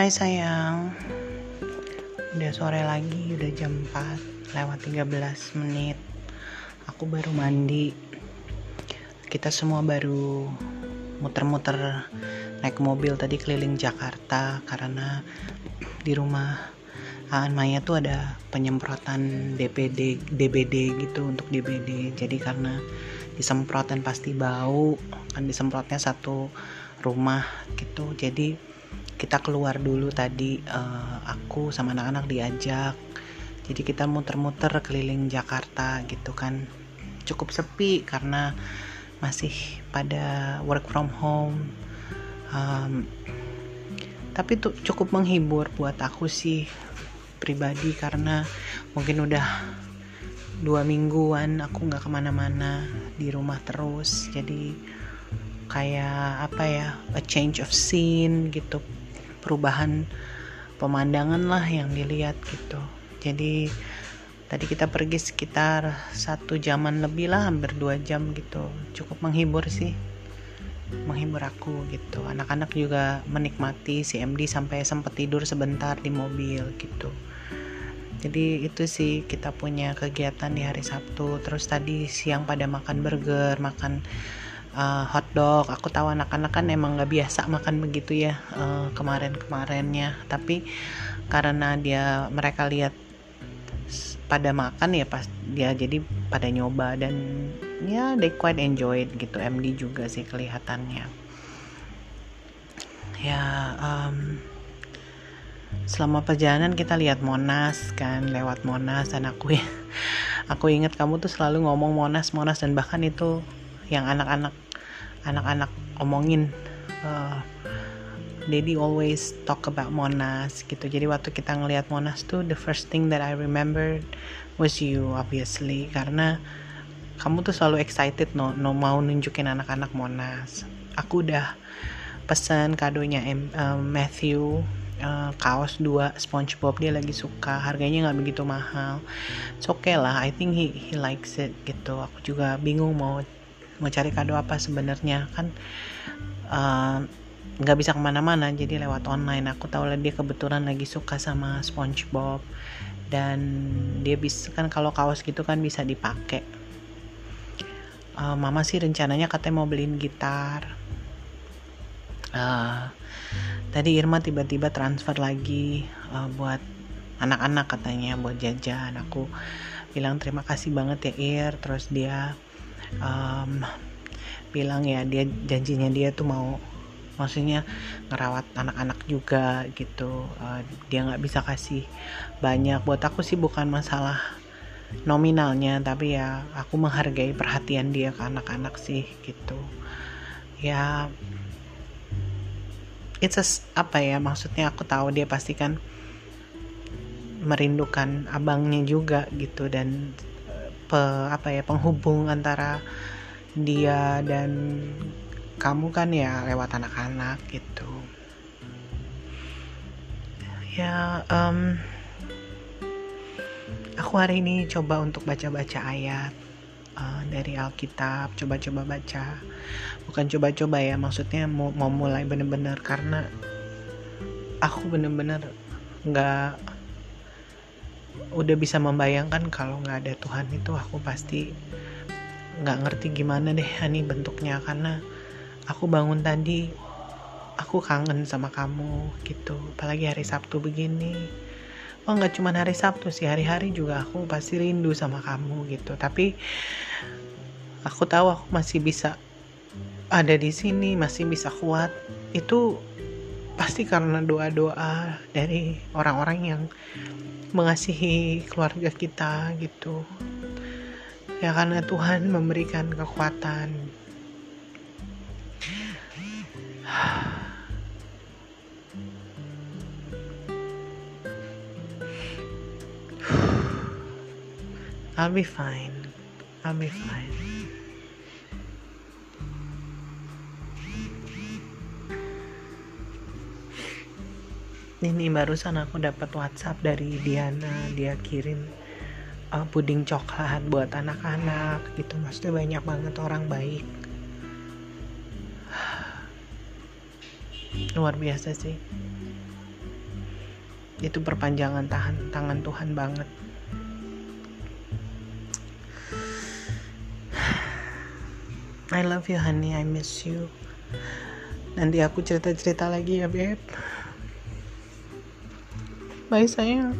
Hai sayang. Udah sore lagi Udah jam 4 Lewat 13 menit. Aku baru mandi. Kita semua baru Muter-muter Naik mobil tadi keliling Jakarta Karena Di rumah Aan Maya tuh ada penyemprotan DPD DBD gitu untuk DBD jadi karena disemprot dan pasti bau kan disemprotnya satu rumah gitu. Jadi kita keluar dulu tadi uh, aku sama anak-anak diajak. Jadi kita muter-muter keliling Jakarta gitu kan. Cukup sepi karena masih pada work from home. Um, tapi tuh cukup menghibur buat aku sih pribadi karena mungkin udah dua mingguan aku nggak ke mana-mana di rumah terus. Jadi kayak apa ya a change of scene gitu perubahan pemandangan lah yang dilihat gitu. Jadi tadi kita pergi sekitar satu jaman lebih lah hampir dua jam gitu. Cukup menghibur sih. Menghibur aku gitu. Anak-anak juga menikmati si MD sampai sempat tidur sebentar di mobil gitu. Jadi itu sih kita punya kegiatan di hari Sabtu. Terus tadi siang pada makan burger makan uh, hot dog. Aku tahu anak-anak kan emang nggak biasa makan begitu ya uh, kemarin-kemarinnya. Tapi karena dia mereka lihat pada makan ya pas dia jadi pada nyoba dan ya they quite enjoyed gitu MD juga sih kelihatannya. Ya um, selama perjalanan kita lihat Monas kan lewat Monas dan aku ya aku ingat kamu tuh selalu ngomong Monas Monas dan bahkan itu yang anak-anak anak-anak omongin uh, Daddy always talk about Monas gitu. Jadi waktu kita ngelihat Monas tuh the first thing that I remember was you obviously. Karena kamu tuh selalu excited no, no mau nunjukin anak-anak Monas. Aku udah pesan kadonya uh, Matthew uh, kaos dua SpongeBob dia lagi suka. Harganya nggak begitu mahal. It's okay lah I think he he likes it gitu. Aku juga bingung mau mau cari kado apa sebenarnya. Kan nggak uh, bisa ke mana-mana jadi lewat online. Aku tahu lah dia kebetulan lagi suka sama SpongeBob. Dan dia bisa kan kalau kaos gitu kan bisa dipakai. Uh, mama sih rencananya katanya mau beliin gitar. Uh, tadi Irma tiba-tiba transfer lagi uh, buat anak-anak katanya buat jajan. Aku bilang terima kasih banget ya Ir. Terus dia um, bilang ya dia janjinya dia tuh mau maksudnya ngerawat anak-anak juga gitu. Uh, dia nggak bisa kasih banyak. Buat aku sih bukan masalah nominalnya tapi ya aku menghargai perhatian dia ke anak-anak sih gitu. Ya it's a, apa ya maksudnya aku tahu dia pasti kan merindukan abangnya juga gitu dan pe, apa ya penghubung antara dia dan kamu kan ya lewat anak-anak gitu. Ya um, aku hari ini coba untuk baca-baca ayat uh, dari Alkitab coba-coba baca. Bukan coba-coba ya maksudnya mau, mau mulai bener-bener karena aku bener-bener nggak udah bisa membayangkan kalau nggak ada Tuhan itu aku pasti nggak ngerti gimana deh ini bentuknya. Karena aku bangun tadi aku kangen sama kamu gitu. Apalagi hari Sabtu begini. Oh nggak cuma hari Sabtu sih hari-hari juga aku pasti rindu sama kamu gitu. Tapi aku tahu aku masih bisa ada di sini masih bisa kuat. Itu pasti karena doa-doa dari orang-orang yang mengasihi keluarga kita gitu. Ya karena Tuhan memberikan kekuatan. I'll be fine. I'll be fine ini barusan aku dapat WhatsApp dari Diana. Dia kirim uh, puding coklat buat anak-anak gitu. Maksudnya banyak banget orang baik. Luar biasa sih. Itu perpanjangan tahan tangan Tuhan banget. I love you honey. I miss you. Nanti aku cerita-cerita lagi ya beb bye sayang